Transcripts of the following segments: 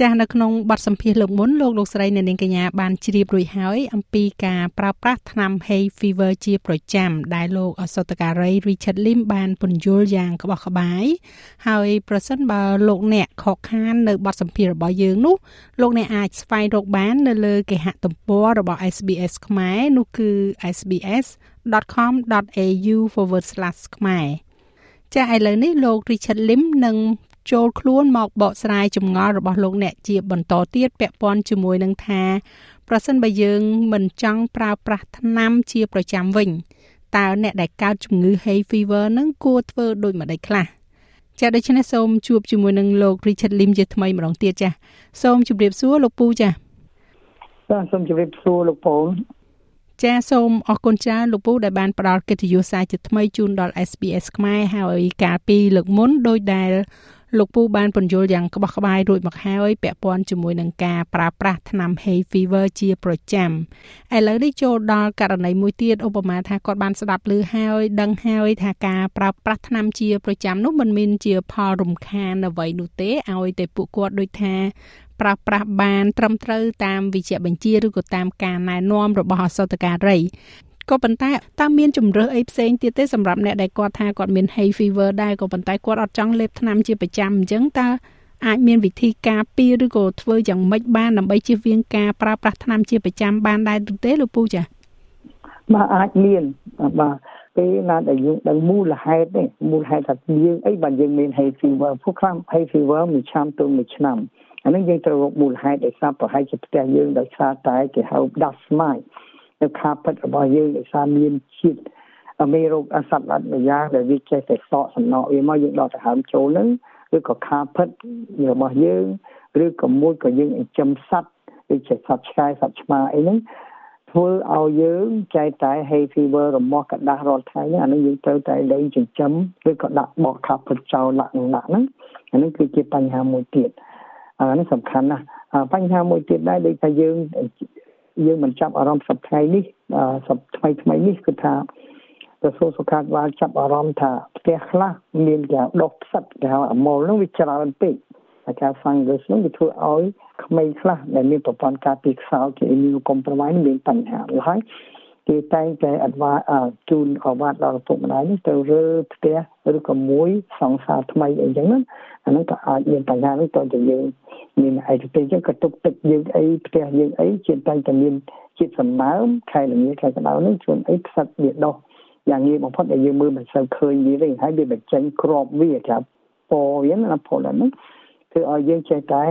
ចាស់នៅក្នុងបទសម្ភាសន៍លោកមុនលោកលោកស្រីអ្នកនាងកញ្ញាបានជ្រាបរួចហើយអំពីការប្រើប្រាស់ថ្នាំ Hay Fever ជាប្រចាំដែលលោកអសតការី Richard Lim បានពន្យល់យ៉ាងក្បោះក្បាយហើយប្រសិនបើលោកអ្នកខកខាននៅបទសម្ភាសន៍របស់យើងនោះលោកអ្នកអាចស្វែងរកបាននៅលើគេហទំព័ររបស់ SBS ខ្មែរនោះគឺ sbs.com.au/ ខ្មែរចាឥឡូវនេះលោក Richard Lim នឹង ចូលខ្លួនមកបកស្រាយចម្ងល់របស់លោកអ្នកជាបន្តទៀតពាក់ព័ន្ធជាមួយនឹងថាប្រសិនបើយើងមិនចង់ប្រើប្រាស់ថ្នាំជាប្រចាំវិញតើអ្នកដែលកើតជំងឺ hay fever នឹងគួរធ្វើដូចម្តេចខ្លះចាដូច្នេះសូមជួបជាមួយនឹងលោក Richard Lim ជាថ្មីម្ដងទៀតចាសូមជម្រាបសួរលោកពូចាបាទសូមជម្រាបសួរលោកពូចាសូមអរគុណច្រើនលោកពូដែលបានផ្ដល់កិត្តិយសសារជាថ្មីជូនដល់ SBS ខ្មែរហើយកាលពីលើកមុនដោយដែល លោកពូបានពន្យល់យ៉ាងក្បោះក្បាយរួចមកហើយពាក់ព័ន្ធជាមួយនឹងការប្រើប្រាស់ថ្នាំ hay fever ជាប្រចាំឥឡូវនេះចូលដល់ករណីមួយទៀតឧបមាថាគាត់បានស្ដាប់ឮហើយដឹងហើយថាការប្រើប្រាស់ថ្នាំជាប្រចាំនោះមិនមានជាផលរំខានអ្វីនោះទេឲ្យតែពួកគាត់ដូចថាប្រើប្រាស់បានត្រឹមត្រូវតាមវិជ្ជាបញ្ជាឬក៏តាមការណែនាំរបស់អសតការី ក៏ប៉ុន្តែតើមានជំរើសអីផ្សេងទៀតទេសម្រាប់អ្នកដែលគាត់ថាគាត់មាន hay fever ដែរក៏ប៉ុន្តែគាត់អត់ចង់លេបថ្នាំជាប្រចាំអញ្ចឹងតើអាចមានវិធីការពារឬក៏ធ្វើយ៉ាងម៉េចបានដើម្បីជៀសវាងការប្រើប្រាស់ថ្នាំជាប្រចាំបានដែរឬទេលោកពូចាបាទអាចមានបាទពេលណាដែលយើងដឹងមូលហេតុនេះមូលហេតុថាយើងអីបើយើងមាន hay fever ពួកខ្លាំង hay fever មួយឆ្នាំទៅមួយឆ្នាំអានេះយើងត្រូវរកមូលហេតុដែលសាប់ប្រហែលជាផ្ទះយើងដោយសារតែគេហៅ dust mite នៅខាពិតរបស់យើងដោយសារមានជាតិមេរោគអសត្វល្អិតម្យ៉ាងដែលវាចេះតែសកសំណក់វាមកយើងដកដង្ហើមចូលនឹងឬក៏ខាពិតរបស់យើងឬក៏មួយក៏យើងចិញ្ចឹមសត្វដូចជាសត្វឆ្កែសត្វឆ្មាអីហ្នឹងធ្វើឲ្យយើងចែកតែ hay fever រមាស់កដាស់រាល់ថ្ងៃហ្នឹងអានឹងយើងត្រូវតែលែងចិញ្ចឹមឬក៏ដាក់បកខាពិតចោលដាក់នឹងដាក់ហ្នឹងអានឹងគឺជាបញ្ហាមួយទៀតអានេះសំខាន់ណាស់បញ្ហាមួយទៀតដែរដូចថាយើង យើងមិនចាប់អារម្មណ៍សប្តាហ៍នេះសប្តាហ៍ថ្មីនេះគឺថាក្រសួងសុខាភិបាលចាប់អារម្មណ៍ថាផ្ទះខ្លះមានគេដុសផ្សិតគេហៅអាម៉ុលនោះវាច្រើនពេកហើយការ fungus នោះវាធ្វើឲ្យក្មេងខ្លះដែលមានប្រព័ន្ធការពារខ្សោយជា immunocompromised មានបញ្ហាហើយ គេតែងតែអត់វាជូនអវ៉ាត់ដល់ឪពុកម្ដាយនេះទៅរើផ្ទះឬក៏មួយសង្សារថ្មីអីចឹងណាអានោះក៏អាចមានបញ្ហានេះតើយើងមានឯកទេសចឹងក៏ទុកទឹកយើងអីផ្ទះយើងអីជាតែងតែមានជាតិសំណើមខែលងាខែក្តៅនេះជួនអីផ្សិតវាដោះយ៉ាងងាយបំផុតដែលយើងមើលមិនសូវឃើញវាទេហើយវាបញ្ចេញក្របវាចាពណ៌វាណាផលហ្នឹងគឺឲ្យយើងចេះតែ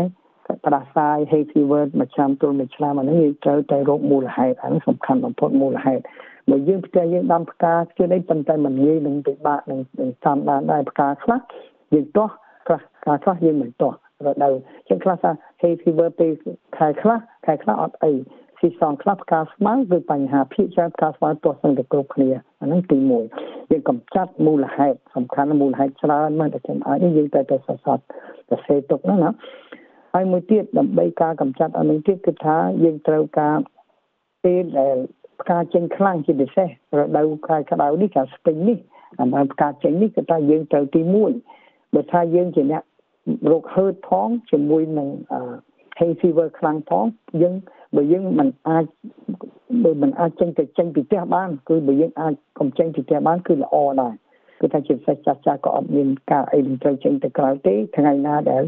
ផ្ដាសាយ hay fever មួយឆ្នាំទល់មួយឆ្នាំអានេះយើងត្រូវតែរកមូលហេតុអានេះសំខាន់បំផុតមូលហេតុបើយើងផ្ទះយើងដាំផ្កាជឿនេះប៉ុន្តែមិនងាយនឹងពិបាកនឹងតាមបានដែរផ្កាខ្លះយើងទាស់ខ្លះផ្កាខ្លះយើងមិនទាស់រដូវជាងខ្លះថា hay fever ពេលខែខ្លះខែខ្លះអត់អីស៊ីសងខ្លះផ្កាស្មៅគឺបញ្ហាភាគច្រើនផ្កាស្មៅទាស់សឹងតែគ្រប់គ្នាអាហ្នឹងទី1យើងកំចាត់មូលហេតុសំខាន់មូលហេតុច្រើនមកតែខ្ញុំអាចយើងតែទៅសរសតទៅសេទុកហ្នឹងណា ហើយមួយទៀតដើម្បីការកម្ចាត់អានឹងទៀតគឺថាយើងត្រូវការពេលដែលផ្កាចេញខ្លាំងជាពិសេសរដូវខែក្តៅនេះការស្ពេញនេះអាបានផ្កាចេញនេះគឺថាយើងត្រូវទី1បើថាយើងជាអ្នករោគហឺតផងជាមួយនឹង hay fever ខ្លាំងផងយើងបើយើងមិនអាចបើមិនអាចចេញទៅចេញពីផ្ទះបាន គឺបើយើងអាចកុំចេញពីផ្ទះបានគឺល្អដែរគឺថាជាពិសេសចាស់ចាស់ក៏អត់មានការអីត្រូវចេញទៅក្រៅទេថ្ងៃណាដែល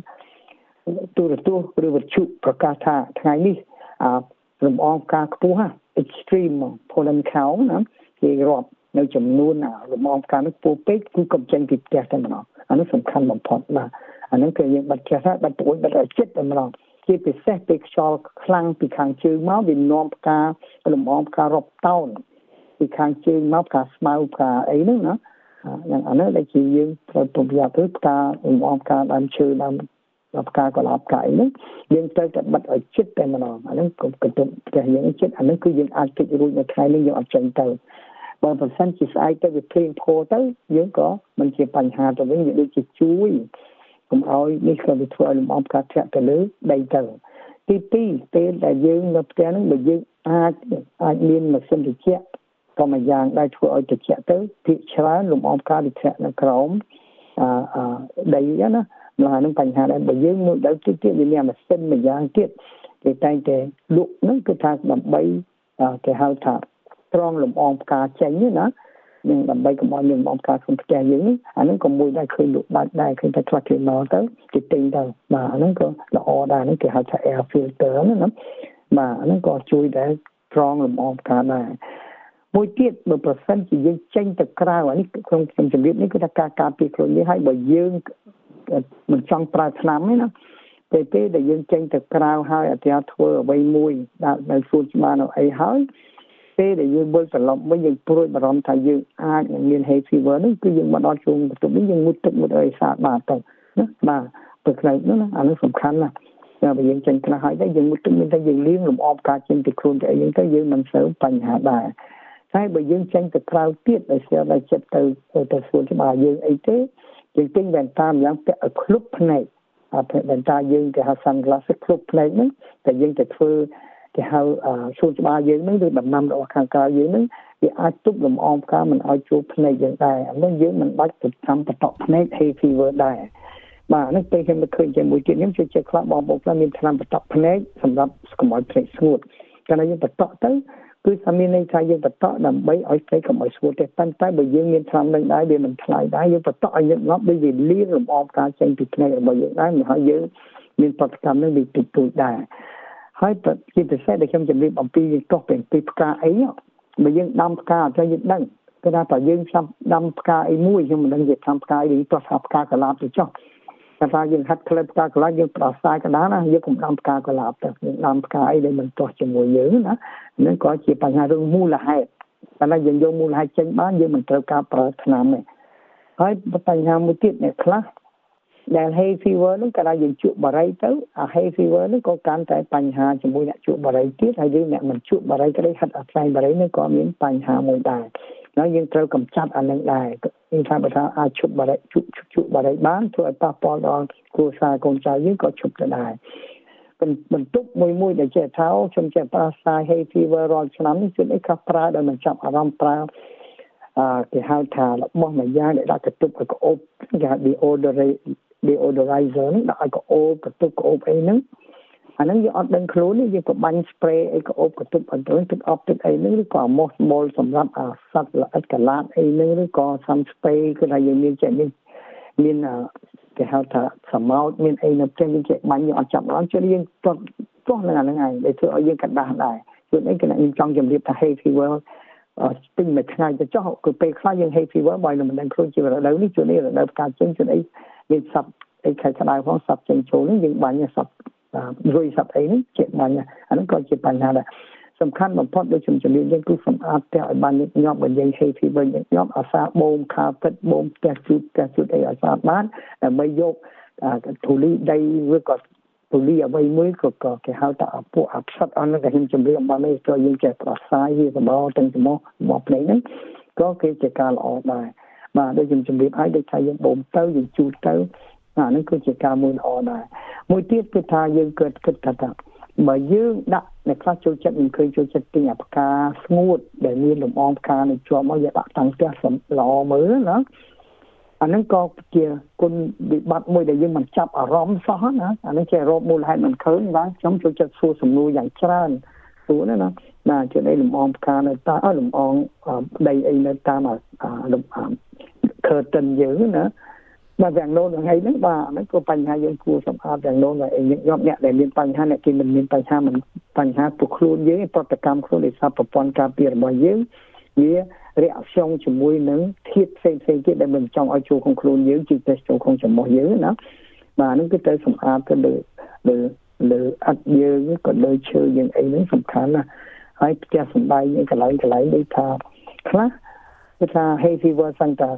ទូរទស្សន៍ឬវិទ្យុប្រកាសថាថ្ងៃនេះអរំអងការខ្ពស់ extreme pollen count ណាគេរាប់នៅចំនួនរំអងការនេះពោពេកគឺកំចេញពីផ្ទះតែម្ដងអានេះសំខាន់បំផុតបាទអានឹងគឺយើងបាត់ចេះថាបាត់ព្រួយបាត់ចិត្តតែម្ដងជាពិសេសពេលខ្យល់ខ្លាំងពីខាងជើងមកវានាំផ្ការំអងផ្ការរាប់តោនពីខាងជើងមកផ្កាស្មៅផ្កាអីហ្នឹងណាយ៉ាងអានេះដែលជាយើងត្រូវប្រយ័ត្នទៅផ្ការំអងផ្កាដើមឈើដើមដល់ ផ្កាកុលាបកាយហ្នឹងយើងត្រូវតែបិទឲ្យចិត្តតែម្ដងអាហ្នឹងកុំកន្ទប់ផ្ទះយើងចិត្តអាហ្នឹងគឺយើងអាចគេចរួចនៅថ្ងៃនេះយើងអត់ចេញទៅបើប្រសិនជាស្អែកទៅវាភ្លៀងផោទៅយើងក៏មិនជាបញ្ហាទៅវិញវាដូចជាជួយកុំឲ្យនេះក៏វាធ្វើឲ្យលំអផ្កាធ្លាក់ទៅលើដីទៅទី2ពេលដែលយើងនៅផ្ទះហ្នឹងបើយើងអាចអាចមានម៉ាស៊ីនត្រជាក់ក៏មួយយ៉ាងដែលធ្វើឲ្យត្រជាក់ទៅភាគច្រើនលំអងផ្កាវាធ្លាក់នៅក្រោមអឺដីណាម្ល៉េះហ្នឹងបញ្ហាដែរបើយើងមួយដល់ទៀតទៀតវាមានម៉ាស៊ីនមួយយ៉ាងទៀតគេតែងតែលក់ហ្នឹងគឺថាដើម្បីគេហៅថាត្រង់លំអងផ្កាចេញណានឹងដើម្បីកុំឲ្យមានបំការក្នុងផ្ទះយើងអាហ្នឹងក៏មួយដែរឃើញលក់ដាច់ដែរឃើញតែខ្លះគេមកទៅគេទិញទៅបាទអាហ្នឹងក៏ល្អដែរហ្នឹងគេហៅថា air filter ណាបាទអាហ្នឹងក៏ជួយដែរត្រង់លំអងផ្កាដែរមួយទៀតបើប្រសិនជាយើងចេញទៅក្រៅអានេះក្នុងខ្ញុំជម្រាបនេះគឺថាការការពារខ្លួននេះហើយបើយើង មិនចង់ប្រើថ្នាំទេណាពេលពេលដែលយើងចេញទៅក្រៅហើយអាត្រាធ្វើអ្វីមួយដាក់នៅសួនច្បារនៅអីហើយពេលដែលយើងវិលត្រឡប់វិញយើងព្រួយបារម្ភថាយើងអាចនឹងមាន hay fever នោះគឺយើងមកដល់ជួងបន្ទប់នេះយើងមុតទឹកមុតអីស្អាតបាទទៅណាបាទព្រោះខ្លាំងនោះណាអានោះសំខាន់ណាស់តែបើយើងចេញខ្លះហើយទៅយើងមុតទឹកមានតែយើងលៀងលំអបការចេញពីខ្លួនទៅអីហ្នឹងទៅយើងមិនសូវបញ្ហាដែរតែបើយើងចេញទៅក្រៅទៀតដោយសារតែចិត្តទៅទៅសួនច្បារយើងអីទេ យើងទិញវ៉ែនតាម្យ៉ាងពាក់ឲ្យគ្រប់ភ្នែកអាវ៉ែនតាយើងគេហៅ sunglasses គ្រប់ភ្នែកហ្នឹងតែយើងទៅធ្វើគេហៅសួនច្បារយើងហ្នឹងឬដំណាំរបស់ខាងក្រៅយើងហ្នឹងវាអាចទប់លំអងផ្កាមិនឲ្យជួបភ្នែកយើងដែរអានោះយើងមិនបាច់ទៅចាំបតក់ភ្នែក hay fever ដែរបាទនេះពេលខ្ញុំឃើញជាមួយទៀតខ្ញុំជឿជាក់ខ្លះបងប្អូនខ្លះមានថ្នាំបតក់ភ្នែកសម្រាប់កុំឲ្យភ្នែកស្ងួតកាលណាយើងបតក់ទៅ គឺថាមានន័យថាយើងបតក់ដើម្បីឲ្យភ្នែកកុំឲ្យស្ងួតទេប៉ុន្តែបើយើងមានថ្នាំនឹងដែរវាមិនថ្លៃដែរយើងបតក់ឲ្យញឹកញាប់ដូចវាលៀងលំអងផ្កាចេញពីភ្នែករបស់យើងដែរមិនឲ្យយើងមានប្រតិកម្មនឹងវាតិចតួចដែរហើយជាពិសេសដែលខ្ញុំជម្រាបអំពីយើងតោះពីពីផ្កាអីបើយើងដាំផ្កាអត់យើងដឹងគឺថាតើយើងចាំដាំផ្កាអីមួយខ្ញុំមិនដឹងជាចាំផ្កាអីតោះថាផ្កាកលាបទៅចុះ តែថាយើងហាត់ក្លឹបផ្កាកលាបយើងផ្ដោះស្រាយកណ្ដាលណាយើងកុំដាំផ្កាកលាបទៅយើងដាំផ្កាអីដែលមិនទាស់ជាមួយយើងណានឹងក៏ជាបញ្ហារឿងមូលហេតុតែថាយើងយកមូលហេតុចេញបានយើងមិនត្រូវការប្រើថ្នាំទេហើយបញ្ហាមួយទៀតអ្នកខ្លះដែល hay fever ហ្នឹងកាលណាយើងជក់បារីទៅអា hay fever ហ្នឹងក៏កាន់តែបញ្ហាជាមួយអ្នកជក់បារីទៀតហើយយើងអ្នកមិនជក់បារីក្តីហិតអាផ្លែបារីហ្នឹងក៏មានបញ្ហាមួយដែរ ហើយយើងត្រូវកម្ចាត់អានឹងដែរយើងថាបើថាអាចជក់បារីជក់ជក់បារីបានធ្វើឲ្យប៉ះពាល់ដល់គ្រួសារកូនចៅយើងក៏ជប់ទៅដែរបន្ទុកមួយមួយដែលចេះថាខ្ញុំចេះប្រើសារ hay fever រាល់ឆ្នាំនេះគឺអីខ្លះប្រើដោយមិនចាប់អារម្មណ៍ប្រើអឺគេហៅថារបស់មួយយ៉ាងដែលដាក់កតុបឲ្យក្អូបគេហៅ deodorant deodorizer ហ្នឹងដាក់ឲ្យកអូបកតុបកអូបអីហ្នឹង អាហ្នឹងយើងអត់ដឹងខ្លួនទេយើងក៏បាញ់ spray អីកអូបកតុបអត់ទៅទឹកអប់ទឹកអីហ្នឹងឬក៏អាម៉ូសម៉ូលសម្រាប់អាសត្វល្អិតកាឡាតអីហ្នឹងឬក៏សំ spray គឺថាយើងមានចេះមានមានគេហៅថាសមោចមានអីនៅផ្ទះយើងចេះបាញ់យើងអត់ចាប់ដល់ជួយយើងទាត់ទាស់នឹងអាហ្នឹងឯងដែលធ្វើឲ្យយើងកដាស់ដែរជួយអីគឺខ្ញុំចង់ជម្រាបថា hay fever ពេញមួយថ្ងៃទៅចុះគឺពេលខ្លះយើង hay fever បើមិនដឹងខ្លួនជារដូវនេះជួននេះរដូវផ្កាចេញជួនអីមានសັບអីខែក្តៅផងសັບចេញចូលនេះយើងបាញ់សັບ រុយសັບអីនេះជាបាញ់អាហ្នឹងក៏ជាបញ្ហាដែរសំខាន់បំផុតដូចខ្ញុំជំរាបយើងគឺសម្អាតផ្ទះឲ្យបានញឹកញាប់បើយើង heavy វិញញឹកញាប់អាសាបូមខាពិតបូមផ្ទះជូតផ្ទះជូតអីឲ្យស្អាតបានដើម្បីយកធូលីដីឬក៏ធូលីអ្វីមួយក៏គេហៅថាពួកអាផ្សិតអស់នឹងខ្ញុំជំរាបបាននេះក៏យើងចេះប្រសាយវាសម្បោទាំងចំោះមកភ្នែកហ្នឹងក៏គេជាការល្អដែរបាទដូចខ្ញុំជម្រាបឲ្យដូចថាយើងបូមទៅយើងជូតទៅ អានេះគឺជាការមួយល្អដែរមួយទៀតគឺថាយើងគិតគិតថាបើយើងដាក់អ្នកខ្លះចូលចិត្តមិនឃើញចូលចិត្តទិញអាផ្កាស្ងួតដែលមានលំអងផ្កានៅជាប់មកយកដាក់តាំងផ្ទះល្អមើលណាអានឹងក៏ជាគុណវិបត្តិមួយដែលយើងមិនចាប់អារម្មណ៍សោះណាអានេះជារោគមូលហេតុមិនឃើញបាទខ្ញុំចូលចិត្តសួរសំណួរយ៉ាងច្រើនសួរណាណាបាទជាអីលំអងផ្កានៅតាលំអងប្តីអីនៅតាមលំអង curtain យើងណា បាទយ៉ាងនោះថ្ងៃហ្នឹងបាទហ្នឹងក៏បញ្ហាយើងគួរសម្អាតយ៉ាងនោះតែញឹកញាប់អ្នកដែលមានបញ្ហាអ្នកគេមិនមានបញ្ហាមិនបញ្ហាពួកខ្លួនយើងប្រតិកម្មខ្លួនដោយសារប្រព័ន្ធការពាររបស់យើងវារៀបស្យងជាមួយនឹងធាតុផ្សេងផ្សេងទៀតដែលមិនចង់ឲ្យចូលក្នុងខ្លួនយើងជាពិសេសចូលក្នុងចំមោះយើងណាបាទហ្នឹងគឺទៅសម្អាតទៅលើលើលើអត់យើងក៏លើឈើយើងអីហ្នឹងសំខាន់ណាស់ហើយផ្ទះសំដែងកន្លែងកន្លែងដូចថាខ្លះគឺថា hay fever សង្តា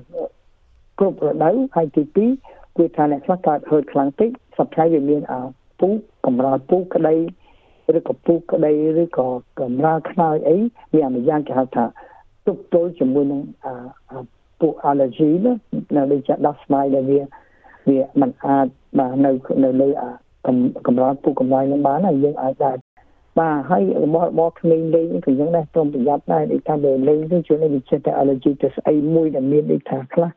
គ្រប់រដូវហើយទី2គឺថាអ្នកខ្លះកើតហឺតខ្លាំងពេកសប្តាហ៍វាមានអាពូកម្រាលពូក្តីឬក៏ពូក្តីឬក៏កម្រាលខ្នើយអីវាអាយ៉ាងគេហៅថាទប់ទល់ជាមួយនឹងអាពូ allergy ណានៅដូចជាដោះស្បែកដែលវាវាมันអាចបាទនៅនៅលើអាកម្រាលពុកកម្លាយនឹងបានហើយយើងអាចដែរបាទហើយរបស់របស់ក្មេងលេងក៏យ៉ាងដែរព្រមប្រយ័ត្នដែរដូចថាបើលេងទៅជួនវាចិត្តតែ allergy ទៅស្អីមួយដែលមានដូចថាខ្លះ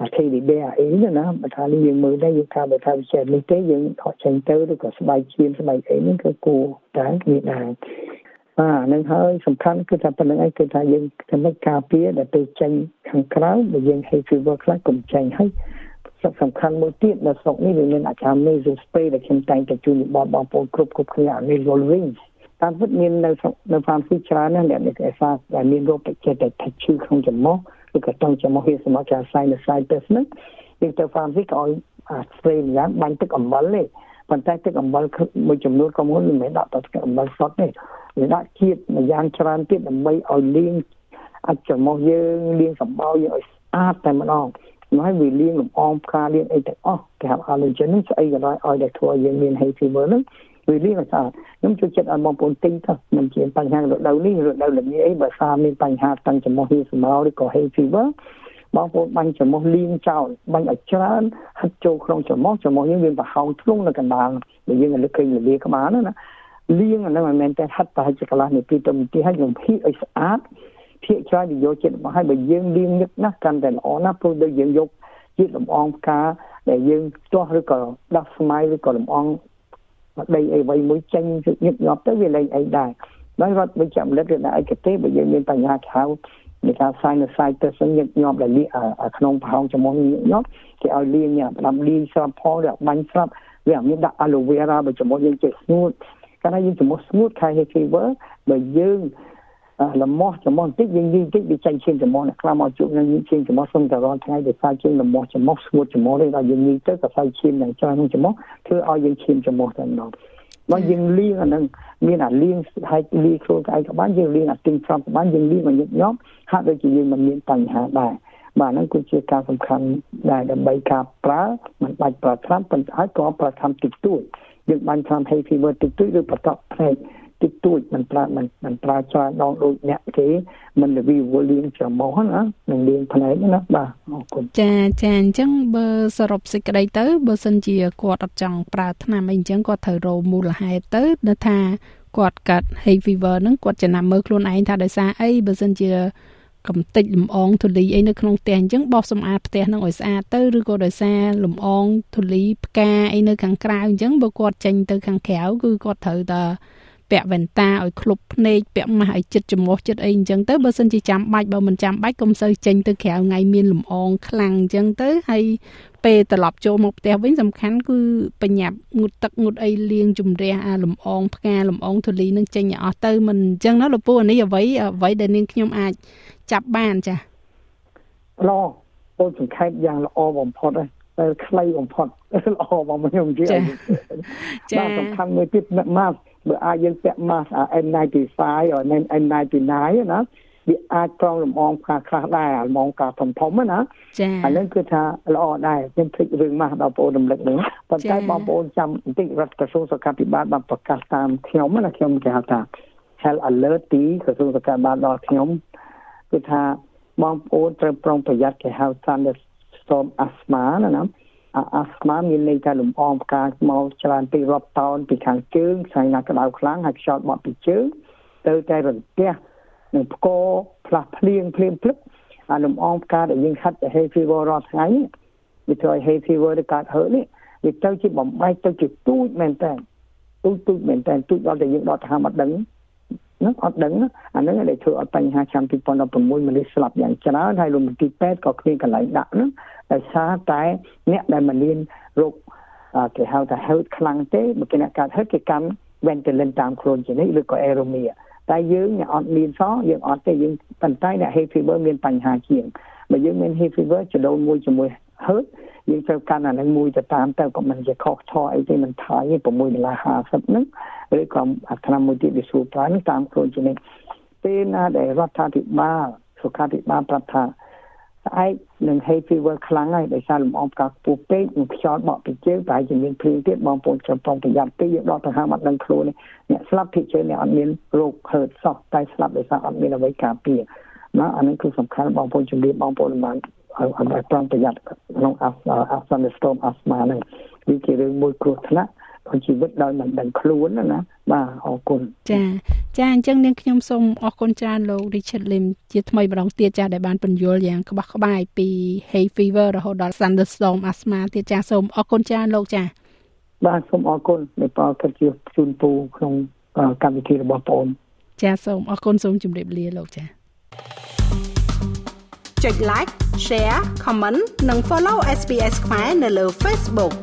អា TDB អីណាបើថានេះយើងមើលដែរយើងថាបើថាវាចេះនេះទេយើងថតចេញទៅឬក៏ស្បែកឈាមស្បែកអីហ្នឹងគឺគួរតែមានដែរបាទនឹងហើយសំខាន់គឺថាប៉ុណ្្នឹងឯងគឺថាយើងធ្វើការពារដែលទៅចេញខាងក្រៅបើយើង hay fever ខ្លះកុំចេញហើយសំខាន់មួយទៀតនៅស្រុកនេះវាមានអាចារ្យ nasal spray ដែលខ្ញុំតែងតែជូនបងបងប្អូនគ្រប់គ្រប់គ្នាអា nasal ring តាមពិតមាននៅនៅហ្វាមស៊ីច្រើនណាស់អ្នកនេះឯសាដែលមានរោគបច្ចេកតែឈឺក្នុងច្រមុះ ឬក៏តង់ច្រមុះវាសម្រាប់ចា sinusitis ហ្នឹងយើងទៅហ្វាមស៊ីក៏ឲ្យ spray ម្យ៉ាងបាញ់ទឹកអំបិលទេប៉ុន្តែទឹកអំបិលមួយចំនួនក៏មិនមែនដាក់ទឹកអំបិលសុទ្ធទេវាដាក់ជាតិម្យ៉ាងច្រើនទៀតដើម្បីឲ្យលាងអាចច្រមុះយើងលាងសម្បោយើងឲ្យស្អាតតែម្ដងមកឲ្យវាលាងលំអងផ្កាលាងអីទាំងអស់គេហៅ allergen ហ្នឹងស្អីក៏ដោយឲ្យតែធ្វើយើងមាន hay fever ហ្នឹង វាលាងឲ្យស្អាតខ្ញុំចូលចិត្តឲ្យបងប្អូនទិញទៅមិនជាបញ្ហារដូវនេះរដូវល្ងាអីបើសារមានបញ្ហាតាំងចំហហៀសម្ោឬក៏ hay fever បងប្អូនបាញ់ចំហលាងចោលបាញ់ឲ្យច្រើនហិតចូលក្នុងចំហចំហយើងមានប្រហោងធ្លុងនៅកណ្ដាលដែលយើងលើកឃើញលាក្បាលណាលាងអាហ្នឹងមិនមែនតែហិតប្រហែលជាកន្លះនាទីទៅនាទីហើយខ្ញុំភីឲ្យស្អាតភាកច្រើននិយោជិតមកឲ្យបើយើងលាងញឹកណាស់កាន់តែល្អណាស់ព្រោះដូចយើងយកជាតិលំអងផ្កាដែលយើងទាស់ឬក៏ដោះស្មៅឬក៏លំអង ដីអីអ្វីមួយចេញញឹកញាប់ទៅវាលែងអីដែរដោយរត់វិជ្ជាមលិតឬឯកទេសបើយើងមានបញ្ហាខៅនៃការ sinusitis ញឹកញាប់ដែលលាក្នុងប្រហោងច្រមុះញឹកញាប់គេឲ្យលាងផ្ដាំលាងស្រាប់ផងឬបាញ់ស្រាប់វាមានដាក់ aloe vera បើច្រមុះយើងចេះស្ងួតកាលណាយើងច្រមុះស្ងួតខែ fever បើយើង លំមាស់ចំមុះបន្តិចយើងនិយាយបន្តិចវាចាញ់ឈាមចំមុះអ្នកខ្លះមកជួបនឹងញីឈាមចំមុះសុំតែរាល់ថ្ងៃដោយសារជាងលំមាស់ចំមុះស្ងួតចំមុះនេះដល់យើងនិយាយទៅក៏ផ្សាយឈាមយ៉ាងច្រើនក្នុងចំមុះធ្វើឲ្យយើងឈាមចំមុះតែម្ដងមកយើងលាងអានឹងមានអាលាងហើយលាងខ្លួនកាយក៏បានយើងលាងអាទិញស្រំក៏បានយើងលាងឲ្យញឹកញាប់ហាក់ដូចជាយើងមិនមានបញ្ហាដែរបាទហ្នឹងគឺជាការសំខាន់ដែរដើម្បីការប្រើមិនបាច់ប្រើថ្នាំប៉ុន្តែក៏ប្រើថ្នាំតិចតួចយើងបាញ់ថ្នាំ hay fever តិចតួចឬបតក់ផ្នែក តិចតួចមិនប្រើមិនមិនប្រើច្រើនដងដូចអ្នកគេមិនវិវលៀងច្រមុះណានឹងលៀងផ្នែកណាបាទអរគុណចាចាអញ្ចឹងបើសរុបសេចក្តីទៅបើសិនជាគាត់អត់ចង់ប្រើថ្នាំអីអញ្ចឹងគាត់ត្រូវរកមូលហេតុទៅនៅថាគាត់កាត់ hay fever ហ្នឹងគាត់ចំណាំមើលខ្លួនឯងថាដោយសារអីបើសិនជាកំតិចលំអងធូលីអីនៅក្នុងផ្ទះអញ្ចឹងបោសសម្អាតផ្ទះនឹងឲ្យស្អាតទៅឬក៏ដោយសារលំអងធូលីផ្កាអីនៅខាងក្រៅអញ្ចឹងបើគាត់ចេញទៅខាងក្រៅគឺគាត់ត្រូវតែ ពាក់វ៉ែនតាឲ្យ klub ភ្នែកពាក់ម៉ាស់ឲ្យចិត្តចំោះចិត្តអីអញ្ចឹងទៅបើសិនជាចាំបាច់បើមិនចាំបាច់កុំសូវចេញទៅក្រៅថ្ងៃមានលំអងខ្លាំងអញ្ចឹងទៅហើយពេលត្រឡប់ចូលមកផ្ទះវិញសំខាន់គឺបញ្ញាប់ងូតទឹកងូតអីលាងជំរះអាលំអងផ្កាលំអងធូលីនឹងចេញឲ្យអស់ទៅមិនអញ្ចឹងណាលោកពូអានេះអ្វីអ្វីដែលនាងខ្ញុំអាចចាប់បានចាល្អអូនសង្ខេបយ៉ាងល្អបំផុតហើយតែខ្លីបំផុតល្អបងខ្ញុំនិយាយចាសំខាន់មួយទៀតម៉ាស់ បើអាចយើងពាក់ mask N95 ឬ N99 ណាវាអាចក្រងលំអងខ្លះខ្លះដែរលំអងការធំធំណាចាអានឹងគឺថាល្អដែរខ្ញុំភ្លេចរឿងម៉ាស់ដល់បងប្អូនរំលឹកនឹងប៉ុន្តែបងប្អូនចាំបន្តិចរដ្ឋក្រសួងសុខាភិបាលបានប្រកាសតាមខ្ញុំណាខ្ញុំគេហៅថា health alert ទីក្រសួងសុខាភិបាលដល់ខ្ញុំគឺថាបងប្អូនត្រូវប្រុងប្រយ័ត្នគេហៅ thunderstorm asthma ណាណា អាស្មាមានន័យថាលំអងផ្កាមកច្រើនពីរាប់តោនពីខាងជើងស្អីណាក្តៅខ្លាំងហើយខ្យល់បក់ពីជើងទៅតែរន្ទះនឹងផ្គរផ្លាស់ភ្លៀងភ្លៀងភ្លឹកអាលំអងផ្កាដែលយើងហាត់ hay fever រាល់ថ្ងៃវាធ្វើឲ្យ hay fever ទៅកើតហឺនេះវាទៅជាបំបែកទៅជាទូចមែនតើទូចទូចមែនតើទូចដល់តែយើងដកដង្ហើមអត់ដឹងហ្នឹងអត់ដឹងអាហ្នឹងដែលធ្វើឲ្យបញ្ហាឆ្នាំ2016មនុស្សស្លាប់យ៉ាងច្រើនហើយលោកមន្ទីរពេទ្យក៏គ្មានកន្លែងដាក់ហ្នឹង ដោយសារតែអ្នកដែលមិនមានរោគគេហៅថា health ខ្លាំងទេបើគេអ្នកកើត health គេកាន់ ventolin តាមខ្លួនជានិច្ចឬក៏ aeromia តែយើងអ្នកអត់មានសោះយើងអត់ទេយើងប៉ុន្តែអ្នក hay fever មានបញ្ហាជាងបើយើងមាន hay fever ចដូនមួយជាមួយ health យើងត្រូវកាន់អានឹងមួយទៅតាមទៅក៏មិនជាខុសឆអីទេមិនថយទេ6ដុល្លារ50ហ្នឹងឬក៏អាថ្នាំមួយទៀតវាសួរប្រើនឹងតាមខ្លួនជានិច្ចពេលណាដែលរដ្ឋាភិបាលសុខាភិបាលប្រាប់ថា ស្អែកនឹង hay fever ខ្លាំងហើយដោយសារលំអងផ្កាខ្ពស់ពេកនិងខ្យល់បក់ពីជើងប្រហែលជាមានព្រៀងទៀតបងប្អូនចាំប្រុងប្រយ័ត្នពេកយើងដកទៅហាមអត់ដឹងខ្លួនអ្នកស្លាប់ភិកជើងអ្នកអត់មានរោគហឺតសោះតែស្លាប់ដោយសារអត់មានអ្វីការពារណាអានេះគឺសំខាន់បងប្អូនជំរាបបងប្អូនបានឲ្យឲ្យប្រុងប្រយ័ត្នក្នុង Afghanistan asthma ហ្នឹងវាជារឿងមួយគ្រោះថ្នាក់ ជីវិតដោយមិនដឹងខ្លួនណាបាទអរគុណចាចាអញ្ចឹងនាងខ្ញុំសូមអរគុណច្រើនលោក Richard Lim ជាថ្មីម្ដងទៀតចាដែលបានបញ្យល់យ៉ាងក្បោះក្បាយពី hay fever រហូតដល់ thunderstorm asthma ទៀតចាសូមអរគុណច្រើនលោកចាបាទសូមអរគុណដែលផ្ដល់កិត្តិយសជូនពូក្នុងកម្មវិធីរបស់បងចាសូមអរគុណសូមជម្រាបលាលោកចាចុច like share comment និង follow SPS ខ្មែរនៅលើ Facebook